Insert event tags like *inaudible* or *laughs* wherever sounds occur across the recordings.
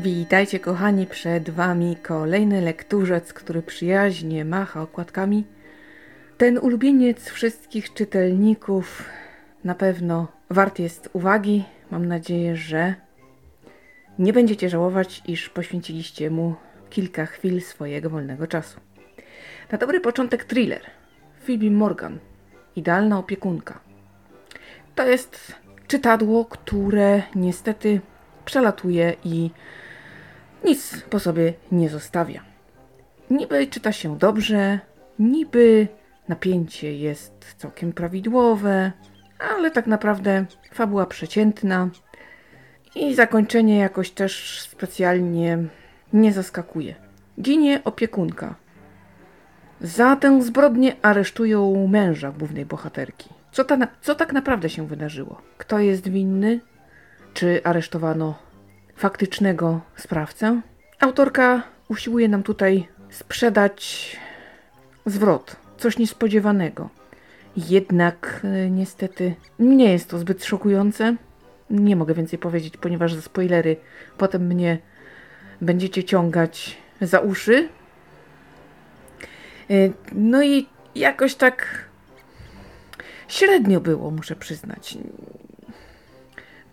Witajcie kochani, przed wami kolejny lekturzec, który przyjaźnie macha okładkami. Ten ulubieniec wszystkich czytelników na pewno wart jest uwagi. Mam nadzieję, że nie będziecie żałować, iż poświęciliście mu kilka chwil swojego wolnego czasu. Na dobry początek thriller. Phoebe Morgan. Idealna opiekunka. To jest czytadło, które niestety przelatuje i nic po sobie nie zostawia. Niby czyta się dobrze, niby napięcie jest całkiem prawidłowe, ale tak naprawdę fabuła przeciętna i zakończenie jakoś też specjalnie nie zaskakuje. Ginie opiekunka. Za tę zbrodnię aresztują męża głównej bohaterki. Co, ta, co tak naprawdę się wydarzyło? Kto jest winny? Czy aresztowano faktycznego sprawcę? Autorka usiłuje nam tutaj sprzedać zwrot, coś niespodziewanego. Jednak e, niestety nie jest to zbyt szokujące. Nie mogę więcej powiedzieć, ponieważ za spoilery potem mnie będziecie ciągać za uszy. E, No i jakoś tak średnio było, muszę przyznać.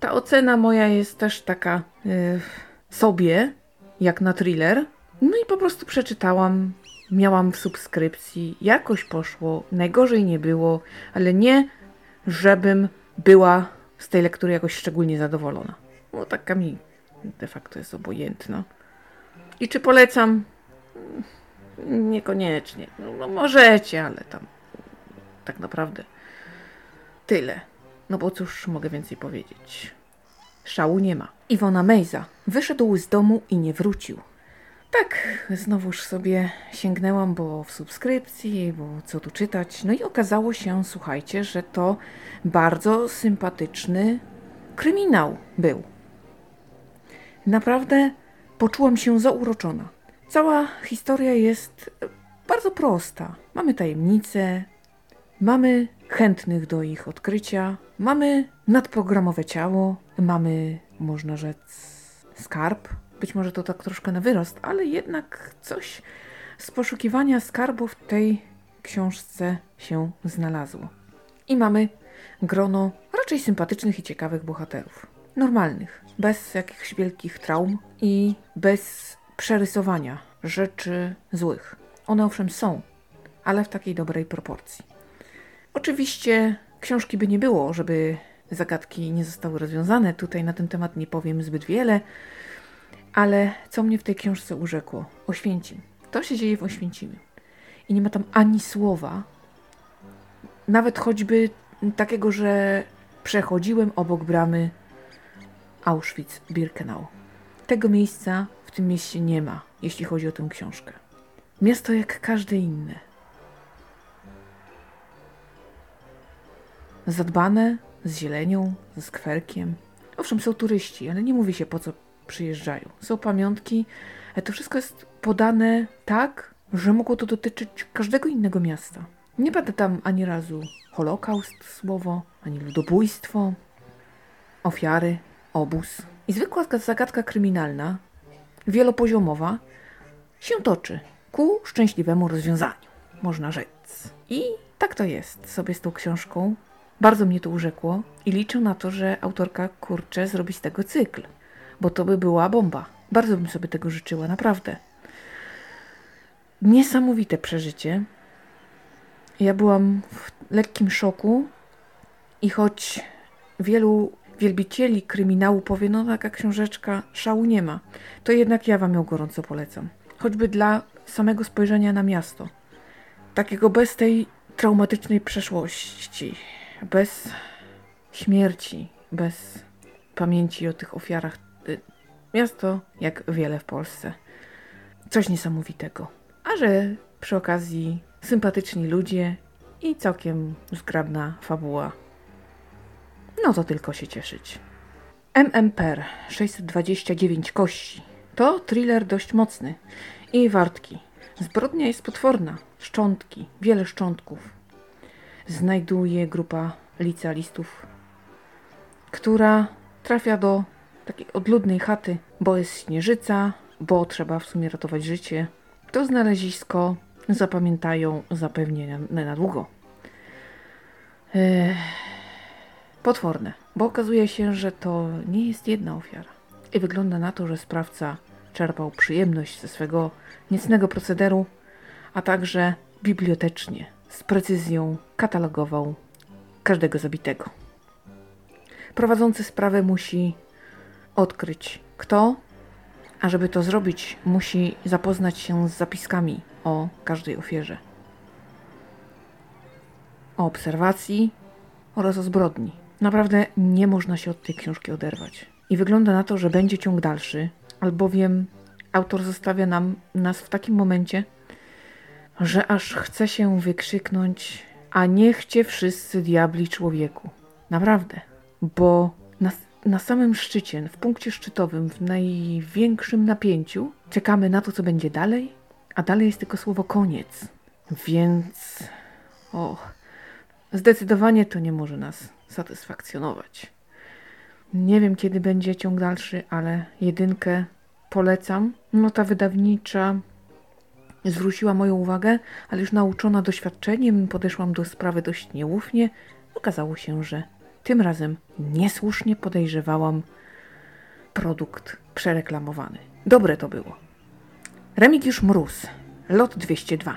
Ta ocena moja jest też taka y, sobie, jak na thriller. No i po prostu przeczytałam, miałam w subskrypcji, jakoś poszło, najgorzej nie było, ale nie, żebym była z tej lektury jakoś szczególnie zadowolona. No taka mi de facto jest obojętna. I czy polecam? Mm, Niekoniecznie. No, no możecie, ale tam tak naprawdę tyle. No bo cóż mogę więcej powiedzieć. Szału nie ma. Iwona Mejza wyszedł z domu i nie wrócił. Tak, znowuż sobie sięgnęłam, bo w subskrypcji, bo co tu czytać. No i okazało się, słuchajcie, że to bardzo sympatyczny kryminał był. Naprawdę poczułam się zauroczona. Cała historia jest bardzo prosta. Mamy tajemnice, mamy chętnych do ich odkrycia, mamy nadprogramowe ciało, mamy, można rzec, skarb. Być może to tak troszkę na wyrost, ale jednak coś z poszukiwania skarbu w tej książce się znalazło. I mamy grono raczej sympatycznych i ciekawych bohaterów. Normalnych, bez jakichś wielkich traum i bez przerysowania rzeczy złych. One owszem są, ale w takiej dobrej proporcji. Oczywiście książki by nie było, żeby zagadki nie zostały rozwiązane. Tutaj na ten temat nie powiem zbyt wiele, ale co mnie w tej książce urzekło? Oświęcim. To się dzieje w Oświęcimiu. I nie ma tam ani słowa, nawet choćby takiego, że przechodziłem obok bramy Auschwitz-Birkenau. Tego miejsca w tym mieście nie ma, jeśli chodzi o tę książkę. Miasto jak każde inne. Zadbane, z zielenią, ze skwerkiem. Owszem, są turyści, ale nie mówi się po co przyjeżdżają. Są pamiątki, ale to wszystko jest podane tak, że mogło to dotyczyć każdego innego miasta. Nie pada tam ani razu Holokaust słowo, ani ludobójstwo, ofiary, obóz. I zwykła zagadka kryminalna, wielopoziomowa, się toczy ku szczęśliwemu rozwiązaniu, można rzec. I tak to jest sobie z tą książką. Bardzo mnie to urzekło i liczę na to, że autorka kurczę zrobi z tego cykl, bo to by była bomba. Bardzo bym sobie tego życzyła, naprawdę. Niesamowite przeżycie. Ja byłam w lekkim szoku i choć wielu wielbicieli kryminału powie, no taka książeczka szału nie ma, to jednak ja wam ją gorąco polecam. Choćby dla samego spojrzenia na miasto. Takiego bez tej traumatycznej przeszłości, bez śmierci, bez pamięci o tych ofiarach. Y, Miasto jak wiele w Polsce. Coś niesamowitego. A że przy okazji sympatyczni ludzie i całkiem zgrabna fabuła. No to tylko się cieszyć. MMPR 629 kości. To thriller dość mocny i wartki. Zbrodnia jest potworna. Szczątki, wiele szczątków. Znajduje grupa licealistów, która trafia do takiej odludnej chaty, bo jest śnieżyca, bo trzeba w sumie ratować życie. To znalezisko zapamiętają zapewnie na, na długo. Ech, potworne, bo okazuje się, że to nie jest jedna ofiara. I wygląda na to, że sprawca czerpał przyjemność ze swego niecnego procederu, a także bibliotecznie, z precyzją katalogował każdego zabitego. Prowadzący sprawę musi odkryć kto, a żeby to zrobić, musi zapoznać się z zapiskami o każdej ofierze, o obserwacji oraz o zbrodni. Naprawdę nie można się od tej książki oderwać. I wygląda na to, że będzie ciąg dalszy, albowiem autor zostawia nam nas w takim momencie, że aż chce się wykrzyknąć, a niechcie wszyscy diabli człowieku. Naprawdę, bo na, na samym szczycie, w punkcie szczytowym, w największym napięciu, czekamy na to, co będzie dalej, a dalej jest tylko słowo koniec. Więc, o, zdecydowanie to nie może nas satysfakcjonować. Nie wiem, kiedy będzie ciąg dalszy, ale jedynkę polecam. Nota wydawnicza zwróciła moją uwagę, ale już nauczona doświadczeniem podeszłam do sprawy dość nieufnie. Okazało się, że tym razem niesłusznie podejrzewałam produkt przereklamowany. Dobre to było. Remigiusz Mróz, lot 202.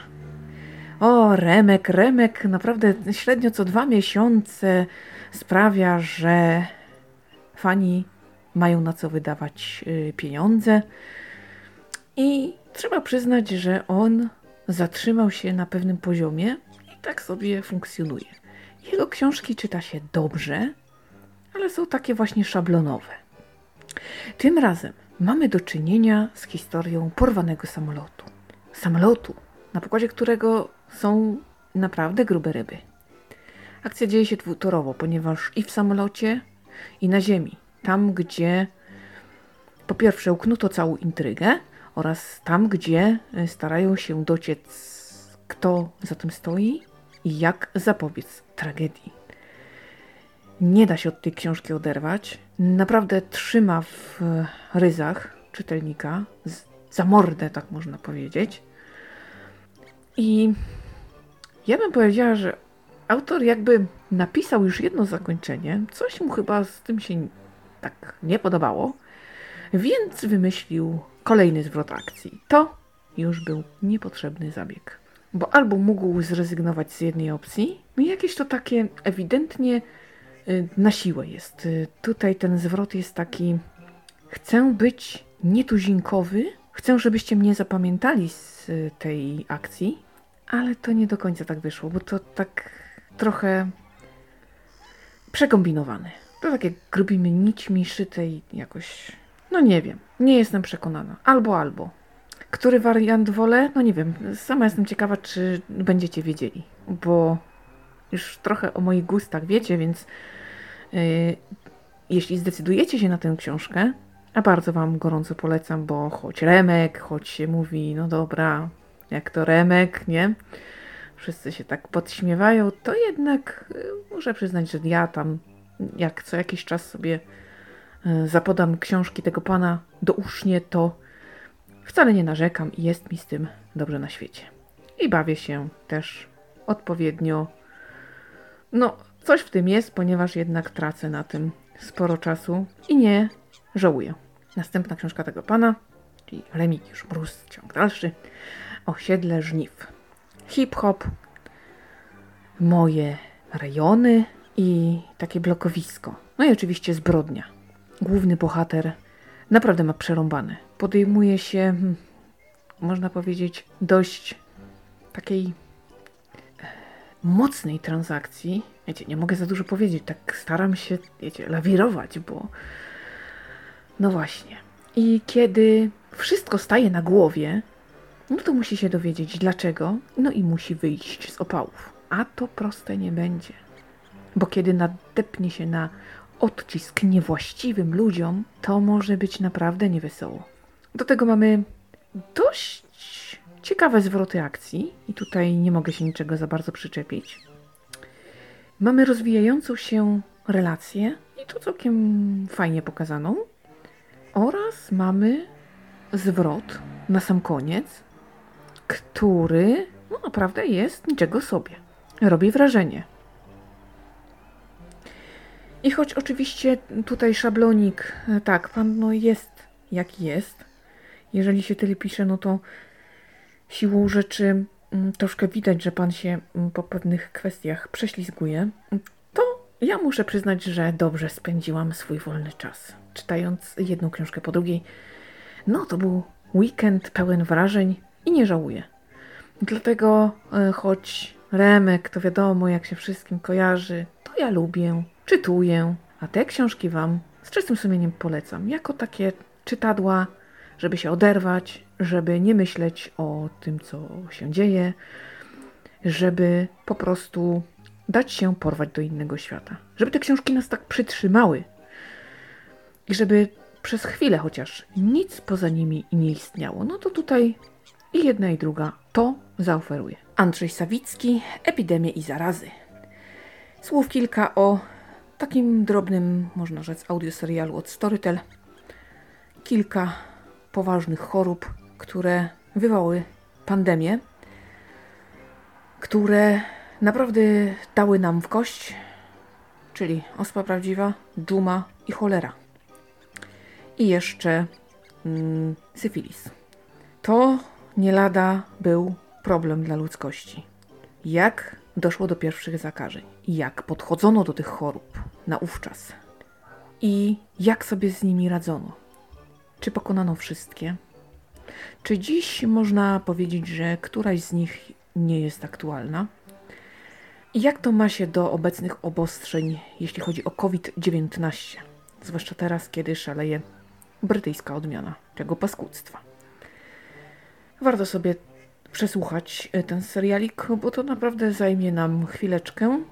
O, Remek, Remek, naprawdę średnio co dwa miesiące sprawia, że fani mają na co wydawać y, pieniądze. I trzeba przyznać, że on zatrzymał się na pewnym poziomie i tak sobie funkcjonuje. Jego książki czyta się dobrze, ale są takie właśnie szablonowe. Tym razem mamy do czynienia z historią porwanego samolotu. Samolotu, na pokładzie którego są naprawdę grube ryby. Akcja dzieje się dwutorowo, ponieważ i w samolocie, i na ziemi, tam gdzie po pierwsze uknuto całą intrygę oraz tam, gdzie y, starają się dociec, kto za tym stoi i jak zapobiec tragedii. Nie da się od tej książki oderwać. Naprawdę trzyma w ryzach czytelnika, za mordę, tak można powiedzieć. I ja bym powiedziała, że autor jakby napisał już jedno zakończenie, coś mu chyba z tym się tak nie podobało, więc wymyślił kolejny zwrot akcji. To już był niepotrzebny zabieg. Bo albo mógł zrezygnować z jednej opcji, no jakieś to takie ewidentnie y, na siłę jest. Y, tutaj ten zwrot jest taki: chcę być nietuzinkowy, chcę, żebyście mnie zapamiętali z y, tej akcji, ale to nie do końca tak wyszło, bo to tak trochę przekombinowane. To takie grubimi nićmi szytej jakoś. No nie wiem, nie jestem przekonana. Albo, albo. Który wariant wolę? No nie wiem. Sama jestem ciekawa, czy będziecie wiedzieli, bo już trochę o moich gustach wiecie, więc yy, jeśli zdecydujecie się na tę książkę, a bardzo Wam gorąco polecam, bo choć Remek, choć się mówi, no dobra, jak to Remek, nie? Wszyscy się tak podśmiewają, to jednak yy, muszę przyznać, że ja tam jak co jakiś czas sobie zapodam książki tego pana do usznie, to wcale nie narzekam i jest mi z tym dobrze na świecie. I bawię się też odpowiednio. No, coś w tym jest, ponieważ jednak tracę na tym sporo czasu i nie żałuję. Następna książka tego pana, czyli Remigiusz Mróz, ciąg dalszy, Osiedle Żniw. Hip-hop, moje rejony i takie blokowisko. No i oczywiście zbrodnia. Główny bohater naprawdę ma przerąbane. Podejmuje się, hmm, można powiedzieć, dość takiej e, mocnej transakcji. Wiecie, nie mogę za dużo powiedzieć, tak staram się, wiecie, lawirować, bo no właśnie. I kiedy wszystko staje na głowie, no to musi się dowiedzieć dlaczego, no i musi wyjść z opałów. A to proste nie będzie. Bo kiedy nadepnie się na odcisk niewłaściwym ludziom, to może być naprawdę niewesoło. Do tego mamy dość ciekawe zwroty akcji i tutaj nie mogę się niczego za bardzo przyczepić. Mamy rozwijającą się relację i to całkiem fajnie pokazaną. Oraz mamy zwrot na sam koniec, który no naprawdę jest niczego sobie. Robi wrażenie. I choć oczywiście tutaj szablonik, e, tak, pan no jest jak jest. Jeżeli się tyle pisze, no to siłą rzeczy mm, troszkę widać, że pan się mm, po pewnych kwestiach prześlizguje. To ja muszę przyznać, że dobrze spędziłam swój wolny czas, czytając jedną książkę po drugiej. No, to był weekend pełen wrażeń i nie żałuję. Dlatego, e, choć Remek to wiadomo, jak się wszystkim kojarzy, to ja lubię, czytuję, a te książki Wam z czystym sumieniem polecam. Jako takie czytadła, żeby się oderwać, żeby nie myśleć o tym, co się dzieje, żeby po prostu dać się porwać do innego świata. Żeby te książki nas tak przytrzymały i żeby przez chwilę chociaż nic poza nimi nie istniało. No to tutaj i jedna i druga to zaoferuje. Andrzej Sawicki, Epidemie i zarazy. Słów kilka o takim drobnym, można rzec, audioserialu od Storytel. Kilka poważnych chorób, które wywołały pandemię, które naprawdę dały nam w kość, czyli ospa prawdziwa, dżuma i cholera. I jeszcze mm, syfilis. To nie lada był problem dla ludzkości. Jak doszło do pierwszych zakażeń? Jak podchodzono do tych chorób naówczas? I jak sobie z nimi radzono? Czy pokonano wszystkie? Czy dziś można powiedzieć, że któraś z nich nie jest aktualna? I jak to ma się do obecnych obostrzeń, jeśli chodzi o COVID-19? Zwłaszcza teraz, kiedy szaleje brytyjska odmiana tego paskudztwa. Warto sobie przesłuchać e, ten serialik, bo to naprawdę zajmie nam chwileczkę,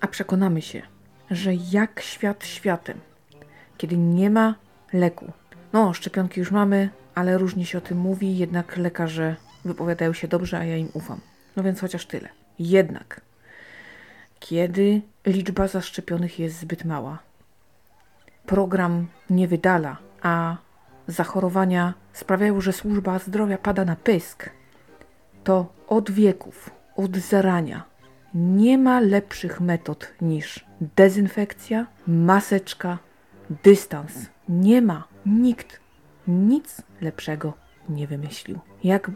a przekonamy się, że jak świat światem, kiedy nie ma leku. No, szczepionki już mamy, ale różnie się o tym mówi, jednak lekarze wypowiadają się dobrze, a ja im ufam. No więc chociaż tyle. Jednak, kiedy liczba zaszczepionych jest zbyt mała, program nie wydala, a zachorowania sprawiają, że służba zdrowia pada na pysk, to od wieków, od zarania nie ma lepszych metod niż dezynfekcja, maseczka, dystans. Nie ma. Nikt nic lepszego nie wymyślił. Jak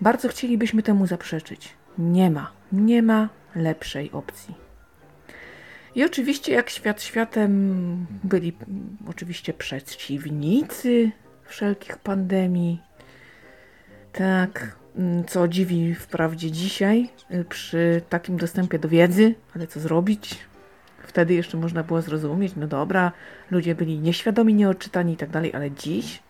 bardzo chcielibyśmy temu zaprzeczyć, nie ma. Nie ma lepszej opcji. I oczywiście, jak świat światem, byli oczywiście przeciwnicy wszelkich pandemii. Tak, co dziwi wprawdzie dzisiaj y, przy takim dostępie do wiedzy, ale co zrobić? Wtedy jeszcze można było zrozumieć, no dobra, ludzie byli nieświadomi, nieodczytani i tak dalej, ale dziś?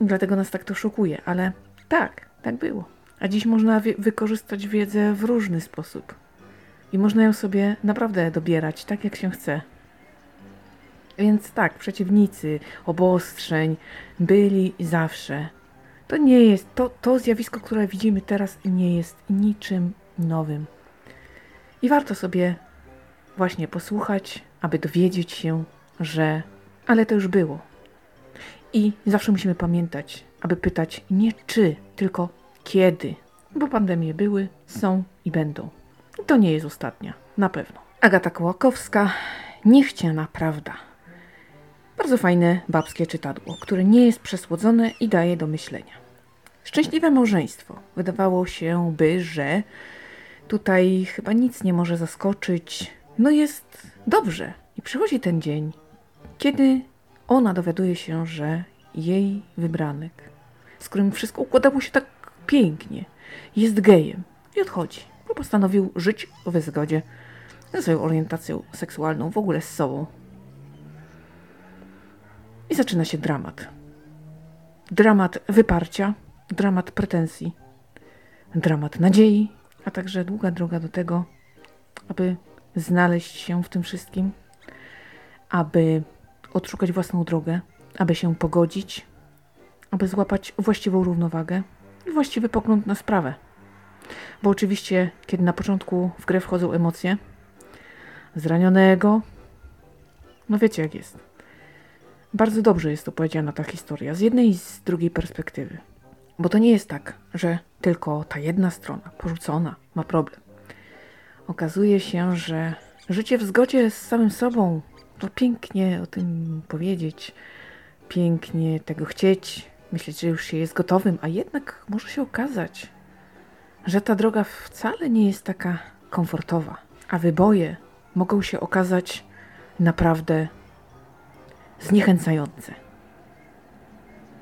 Dlatego nas tak to szokuje, ale tak, tak było. A dziś można wykorzystać wiedzę w różny sposób. I można ją sobie naprawdę dobierać tak, jak się chce. Więc tak, przeciwnicy obostrzeń byli zawsze to nie jest, to, to zjawisko, które widzimy teraz, nie jest niczym nowym. I warto sobie właśnie posłuchać, aby dowiedzieć się, że ale to już było. I zawsze musimy pamiętać, aby pytać nie czy, tylko kiedy. Bo pandemie były, są i będą. I to nie jest ostatnia, na pewno. Agata Kołakowska, niechciana prawda. Bardzo fajne babskie czytadło, które nie jest przesłodzone i daje do myślenia. Szczęśliwe małżeństwo. Wydawało się by, że tutaj chyba nic nie może zaskoczyć. No jest dobrze. I przychodzi ten dzień, kiedy ona dowiaduje się, że jej wybranek, z którym wszystko układało się tak pięknie, jest gejem i odchodzi, bo postanowił żyć w zgodzie ze swoją orientacją seksualną, w ogóle z sobą. I zaczyna się dramat. Dramat wyparcia, dramat pretensji, dramat nadziei, a także długa droga do tego, aby znaleźć się w tym wszystkim, aby odszukać własną drogę, aby się pogodzić, aby złapać właściwą równowagę i właściwy pogląd na sprawę. Bo oczywiście, kiedy na początku w grę wchodzą emocje zranionego, no wiecie jak jest. Bardzo dobrze jest opowiedziana ta historia, z jednej i z drugiej perspektywy. Bo to nie jest tak, że tylko ta jedna strona, porzucona, ma problem. Okazuje się, że życie w zgodzie z samym sobą, to pięknie o tym powiedzieć, pięknie tego chcieć, myśleć, że już się jest gotowym, a jednak może się okazać, że ta droga wcale nie jest taka komfortowa, a wyboje mogą się okazać naprawdę zniechęcające.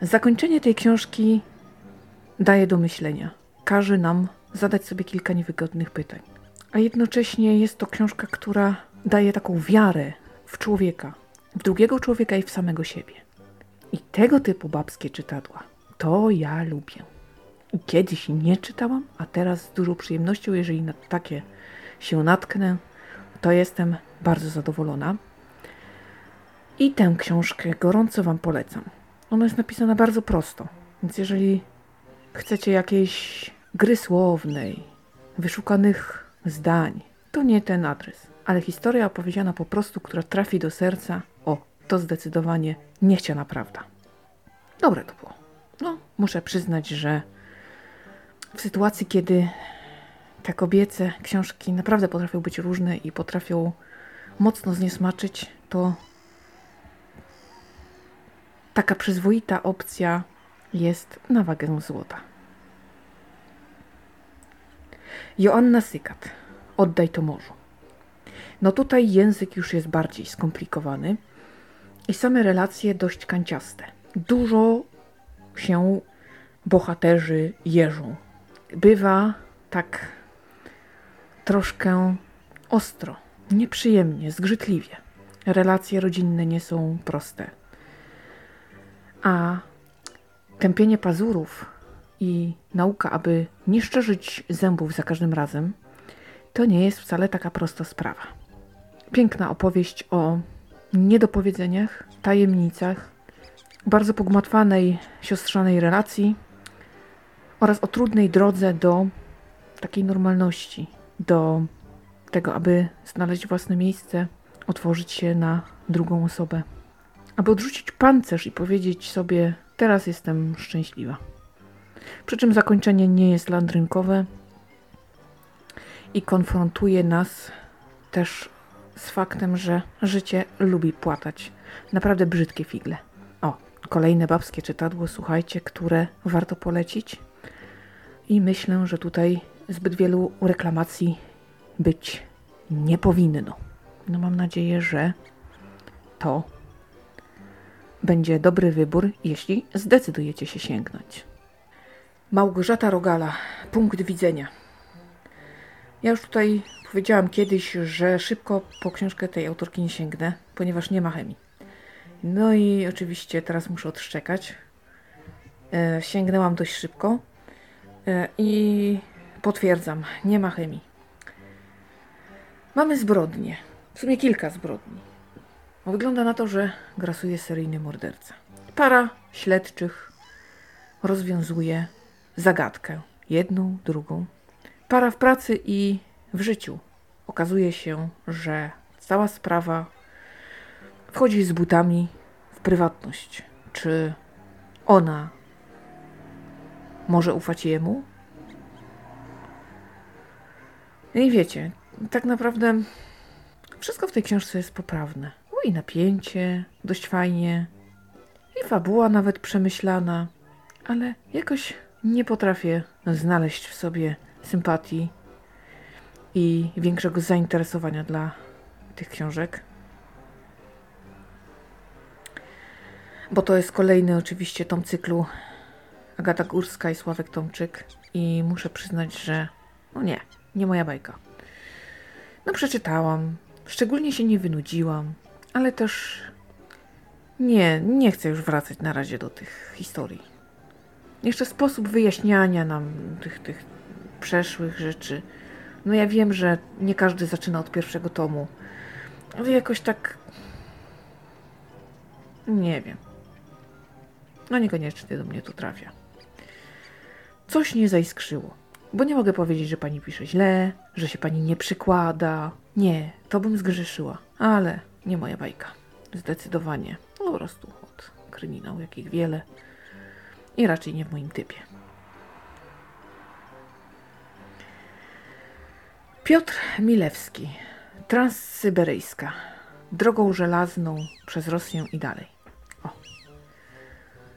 Zakończenie tej książki daje do myślenia. Każe nam zadać sobie kilka niewygodnych pytań. A jednocześnie jest to książka, która daje taką wiarę w człowieka, w drugiego człowieka i w samego siebie. I tego typu babskie czytadła to ja lubię. I kiedyś nie czytałam, a teraz z dużą przyjemnością, jeżeli na takie się natknę, to jestem bardzo zadowolona. I tę książkę gorąco Wam polecam. Ona jest napisana bardzo prosto, więc jeżeli chcecie jakiejś gry słownej, wyszukanych zdań, to nie ten adres. Ale historia opowiedziana po prostu, która trafi do serca, o, to zdecydowanie niechciana prawda. Dobre to było. No, muszę przyznać, że w sytuacji, kiedy te kobiece książki naprawdę potrafią być różne i potrafią mocno zniesmaczyć, to taka przyzwoita opcja jest na wagę złota. Joanna Sykat, oddaj to morzu. No tutaj język już jest bardziej skomplikowany i same relacje dość kanciaste. Dużo się bohaterzy jeżą. Bywa tak troszkę ostro, nieprzyjemnie, zgrzytliwie. Relacje rodzinne nie są proste. A tępienie pazurów i nauka, aby nie szczerzyć zębów za każdym razem, to nie jest wcale taka prosta sprawa. Piękna opowieść o niedopowiedzeniach, tajemnicach, bardzo pogmatwanej siostrzanej relacji oraz o trudnej drodze do takiej normalności, do tego, aby znaleźć własne miejsce, otworzyć się na drugą osobę, aby odrzucić pancerz i powiedzieć sobie: Teraz jestem szczęśliwa. Przy czym zakończenie nie jest landrynkowe i konfrontuje nas też z faktem, że życie lubi płatać naprawdę brzydkie figle. O, kolejne babskie czytadło, słuchajcie, które warto polecić. I myślę, że tutaj zbyt wielu reklamacji być nie powinno. No mam nadzieję, że to będzie dobry wybór, jeśli zdecydujecie się sięgnąć. Małgorzata Rogala, punkt widzenia. Ja już tutaj powiedziałam kiedyś, że szybko po książkę tej autorki nie sięgnę, ponieważ nie ma chemii. No i oczywiście teraz muszę odszczekać. E, sięgnęłam dość szybko e, i potwierdzam, nie ma chemii. Mamy zbrodnie, w sumie kilka zbrodni. Wygląda na to, że grasuje seryjny morderca. Para śledczych rozwiązuje zagadkę, jedną, drugą. Para w pracy i w życiu. Okazuje się, że cała sprawa wchodzi z butami w prywatność. Czy ona może ufać jemu? No i wiecie, tak naprawdę wszystko w tej książce jest poprawne. I napięcie, dość fajnie, i fabuła nawet przemyślana, ale jakoś nie potrafię znaleźć w sobie sympatii i większego zainteresowania dla tych książek. Bo to jest kolejny oczywiście tom cyklu Agata Górska i Sławek Tomczyk. I muszę przyznać, że no nie, nie moja bajka. No przeczytałam, szczególnie się nie wynudziłam, ale też nie, nie chcę już wracać na razie do tych historii. Jeszcze sposób wyjaśniania nam tych, tych przeszłych rzeczy. No ja wiem, że nie każdy zaczyna od pierwszego tomu, ale jakoś tak. Nie wiem. No niekoniecznie do mnie to trafia. Coś nie zaiskrzyło. Bo nie mogę powiedzieć, że pani pisze źle, że się pani nie przykłada. Nie, to bym zgrzeszyła. Ale nie moja bajka. Zdecydowanie. Po prostu kryminał, jakich wiele. I raczej nie w moim typie. Piotr Milewski, Transsyberyjska, drogą żelazną przez Rosję i dalej. O,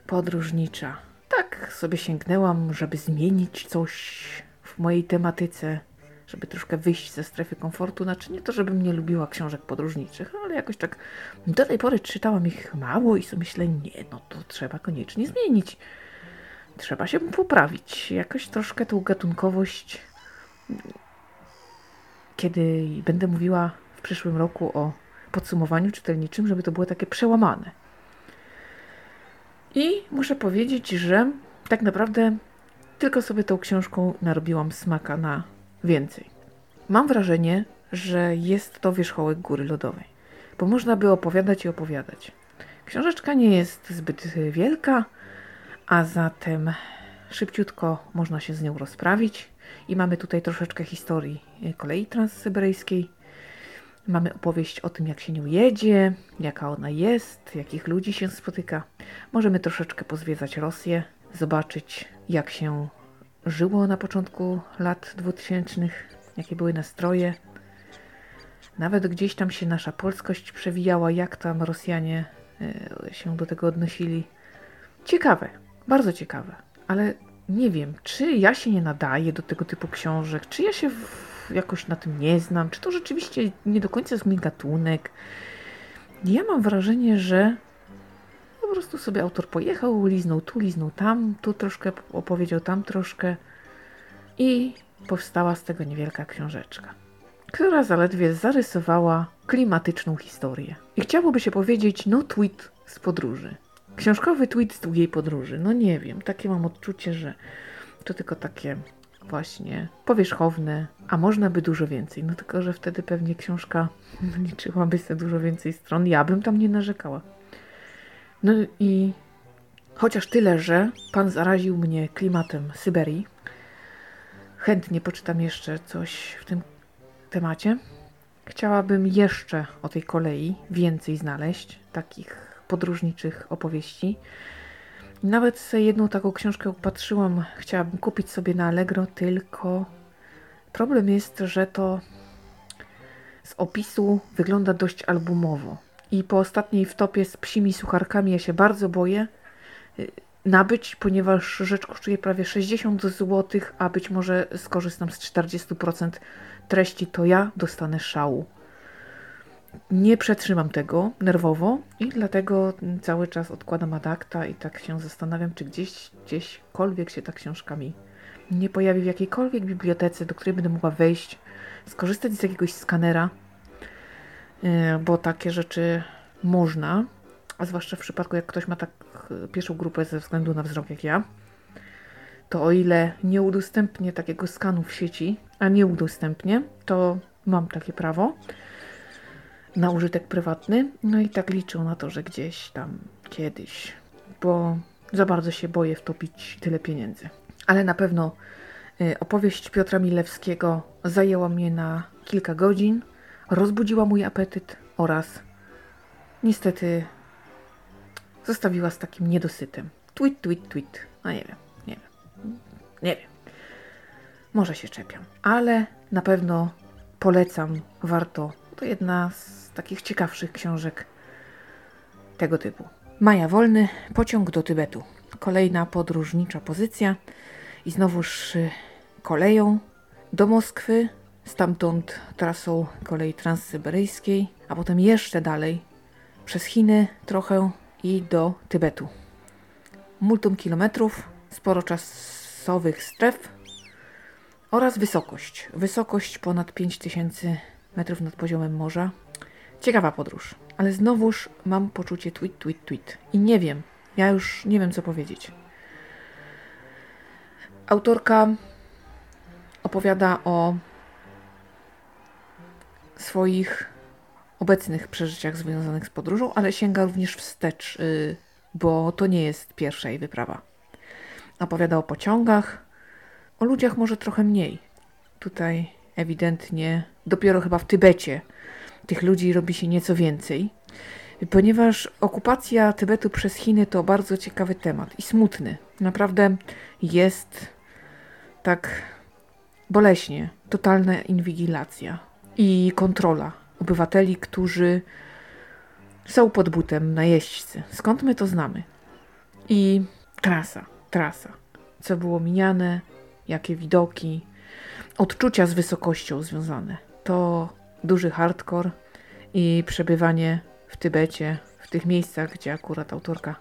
podróżnicza. Tak sobie sięgnęłam, żeby zmienić coś w mojej tematyce, żeby troszkę wyjść ze strefy komfortu. Znaczy nie to, żebym nie lubiła książek podróżniczych, ale jakoś tak do tej pory czytałam ich mało i sobie myślę, nie, no to trzeba koniecznie zmienić. Trzeba się poprawić. Jakoś troszkę tą gatunkowość kiedy będę mówiła w przyszłym roku o podsumowaniu czytelniczym, żeby to było takie przełamane. I muszę powiedzieć, że tak naprawdę tylko sobie tą książką narobiłam smaka na więcej. Mam wrażenie, że jest to wierzchołek góry lodowej, bo można by opowiadać i opowiadać. Książeczka nie jest zbyt wielka, a zatem szybciutko można się z nią rozprawić. I mamy tutaj troszeczkę historii kolei transsyberyjskiej. Mamy opowieść o tym, jak się nią jedzie, jaka ona jest, jakich ludzi się spotyka. Możemy troszeczkę pozwiedzać Rosję, zobaczyć, jak się żyło na początku lat 2000, jakie były nastroje. Nawet gdzieś tam się nasza polskość przewijała, jak tam Rosjanie e, się do tego odnosili. Ciekawe, bardzo ciekawe, ale nie wiem, czy ja się nie nadaję do tego typu książek, czy ja się w, jakoś na tym nie znam, czy to rzeczywiście nie do końca jest mój gatunek. Ja mam wrażenie, że prostu sobie autor pojechał, liznął tu, liznął tam, tu troszkę opowiedział, tam troszkę i powstała z tego niewielka książeczka, która zaledwie zarysowała klimatyczną historię. I chciałoby się powiedzieć, no tweet z podróży. Książkowy tweet z długiej podróży. No nie wiem, takie mam odczucie, że to tylko takie właśnie powierzchowne, a można by dużo więcej. No tylko, że wtedy pewnie książka *laughs* liczyłaby sobie dużo więcej stron. Ja bym tam nie narzekała. No i chociaż tyle, że pan zaraził mnie klimatem Syberii, chętnie poczytam jeszcze coś w tym temacie. Chciałabym jeszcze o tej kolei więcej znaleźć, takich podróżniczych opowieści. Nawet jedną taką książkę upatrzyłam, chciałabym kupić sobie na Allegro, tylko problem jest, że to z opisu wygląda dość albumowo. I po ostatniej wtopie z psimi sucharkami ja się bardzo boję y, nabyć, ponieważ rzecz kosztuje prawie 60 zł, a być może skorzystam z 40% treści, to ja dostanę szału. Nie przetrzymam tego nerwowo i dlatego cały czas odkładam adakta i tak się zastanawiam, czy gdzieś, gdzieśkolwiek się ta książka mi nie pojawi w jakiejkolwiek bibliotece, do której będę mogła wejść, skorzystać z jakiegoś skanera, bo takie rzeczy można, a zwłaszcza w przypadku, jak ktoś ma tak pierwszą grupę ze względu na wzrok jak ja, to o ile nie udostępnię takiego skanu w sieci, a nie udostępnię, to mam takie prawo na użytek prywatny. No i tak liczę na to, że gdzieś tam kiedyś, bo za bardzo się boję wtopić tyle pieniędzy. Ale na pewno y, opowieść Piotra Milewskiego zajęła mnie na kilka godzin, rozbudziła mój apetyt oraz niestety zostawiła z takim niedosytem. Tweet, tweet, tweet. No nie wiem, nie wiem, nie wiem. Może się czepiam, ale na pewno polecam, warto. To jedna z takich ciekawszych książek tego typu. Maja Wolny, pociąg do Tybetu. Kolejna podróżnicza pozycja i znowuż y, koleją do Moskwy, stamtąd trasą kolei transsyberyjskiej, a potem jeszcze dalej przez Chiny trochę i do Tybetu. Multum kilometrów, sporo czasowych stref oraz wysokość. Wysokość ponad 5000 metrów nad poziomem morza. Ciekawa podróż, ale znowuż mam poczucie tweet, tweet, tweet. I nie wiem, ja już nie wiem co powiedzieć. Autorka opowiada o swoich obecnych przeżyciach związanych z podróżą, ale sięga również wstecz, y, bo to nie jest pierwsza jej wyprawa. Opowiada o pociągach, o ludziach może trochę mniej. Tutaj ewidentnie dopiero chyba w Tybecie tych ludzi robi się nieco więcej. ponieważ okupacja Tybetu przez Chiny to bardzo ciekawy temat i smutny. Naprawdę jest tak boleśnie, totalna inwigilacja i kontrola obywateli, którzy są pod butem najeźdźcy. Skąd my to znamy? I trasa, trasa. Co było mijane, jakie widoki, odczucia z wysokością związane. To duży hardcore i przebywanie w Tybecie, w tych miejscach, gdzie akurat autorka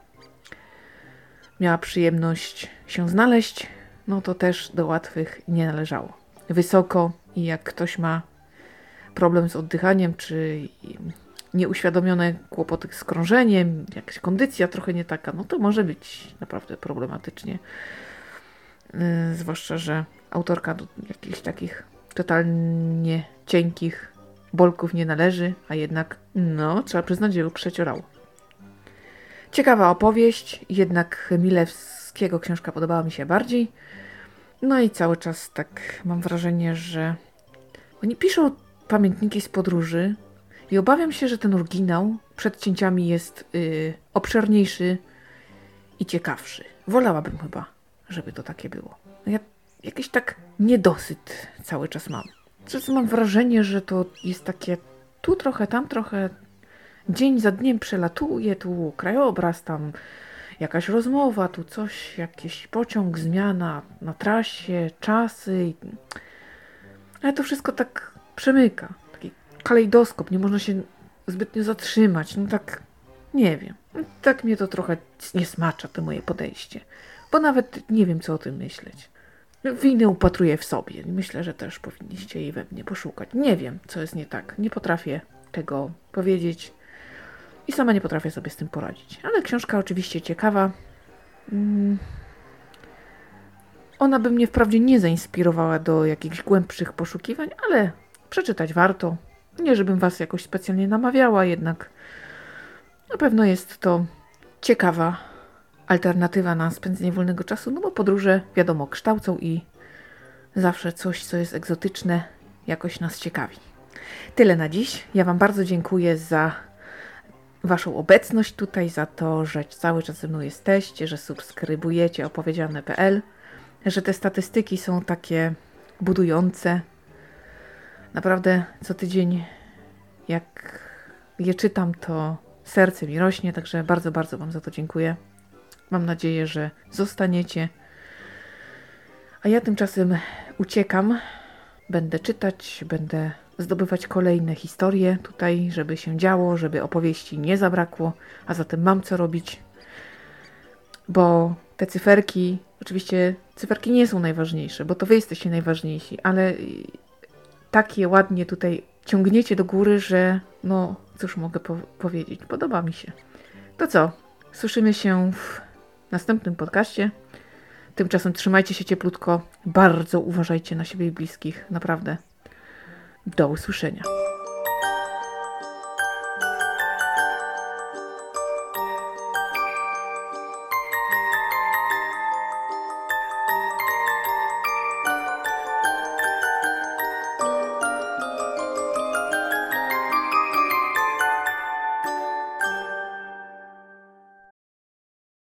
miała przyjemność się znaleźć, no to też do łatwych nie należało. Wysoko i jak ktoś ma problem z oddychaniem, czy nieuświadomione kłopoty z krążeniem, jakaś kondycja trochę nie taka, no to może być naprawdę problematycznie. Yy, zwłaszcza, że autorka do jakichś takich totalnie cienkich bolków nie należy, a jednak, no, trzeba przyznać, że przeciorał. Ciekawa opowieść, jednak Milewskiego książka podobała mi się bardziej. No i cały czas tak mam wrażenie, że oni piszą pamiętniki z podróży i obawiam się, że ten oryginał przed cięciami jest yy, obszerniejszy i ciekawszy. Wolałabym chyba, żeby to takie było. No ja jakiś tak niedosyt cały czas mam. Czasem mam wrażenie, że to jest takie tu trochę, tam trochę, dzień za dniem przelatuje, tu krajobraz, tam jakaś rozmowa, tu coś, jakiś pociąg, zmiana na trasie, czasy. Ale to wszystko tak przemyka. Taki kalejdoskop, nie można się zbytnio zatrzymać. No tak, nie wiem. Tak mnie to trochę nie smacza, to moje podejście. Bo nawet nie wiem, co o tym myśleć. Winy upatruję w sobie. Myślę, że też powinniście jej we mnie poszukać. Nie wiem, co jest nie tak. Nie potrafię tego powiedzieć i sama nie potrafię sobie z tym poradzić. Ale książka oczywiście ciekawa. Mm. Ona by mnie wprawdzie nie zainspirowała do jakichś głębszych poszukiwań, ale przeczytać warto. Nie, żebym was jakoś specjalnie namawiała, jednak na pewno jest to ciekawa alternatywa na spędzenie wolnego czasu, no bo podróże, wiadomo, kształcą i zawsze coś, co jest egzotyczne, jakoś nas ciekawi. Tyle na dziś. Ja Wam bardzo dziękuję za Waszą obecność tutaj, za to, że cały czas ze mną jesteście, że subskrybujecie opowiedziane.pl, że te statystyki są takie budujące. Naprawdę co tydzień, jak je czytam, to serce mi rośnie, także bardzo, bardzo Wam za to dziękuję. Mam nadzieję, że zostaniecie. A ja tymczasem uciekam. Będę czytać, będę zdobywać kolejne historie tutaj, żeby się działo, żeby opowieści nie zabrakło, a zatem mam co robić, bo te cyferki, oczywiście cyferki nie są najważniejsze, bo to wy jesteście najważniejsi, ale takie ładnie tutaj ciągniecie do góry, że no cóż mogę po powiedzieć, podoba mi się. To co? Słyszymy się w następnym podcaście. Tymczasem trzymajcie się cieplutko. Bardzo uważajcie na siebie i bliskich. Naprawdę. Do usłyszenia.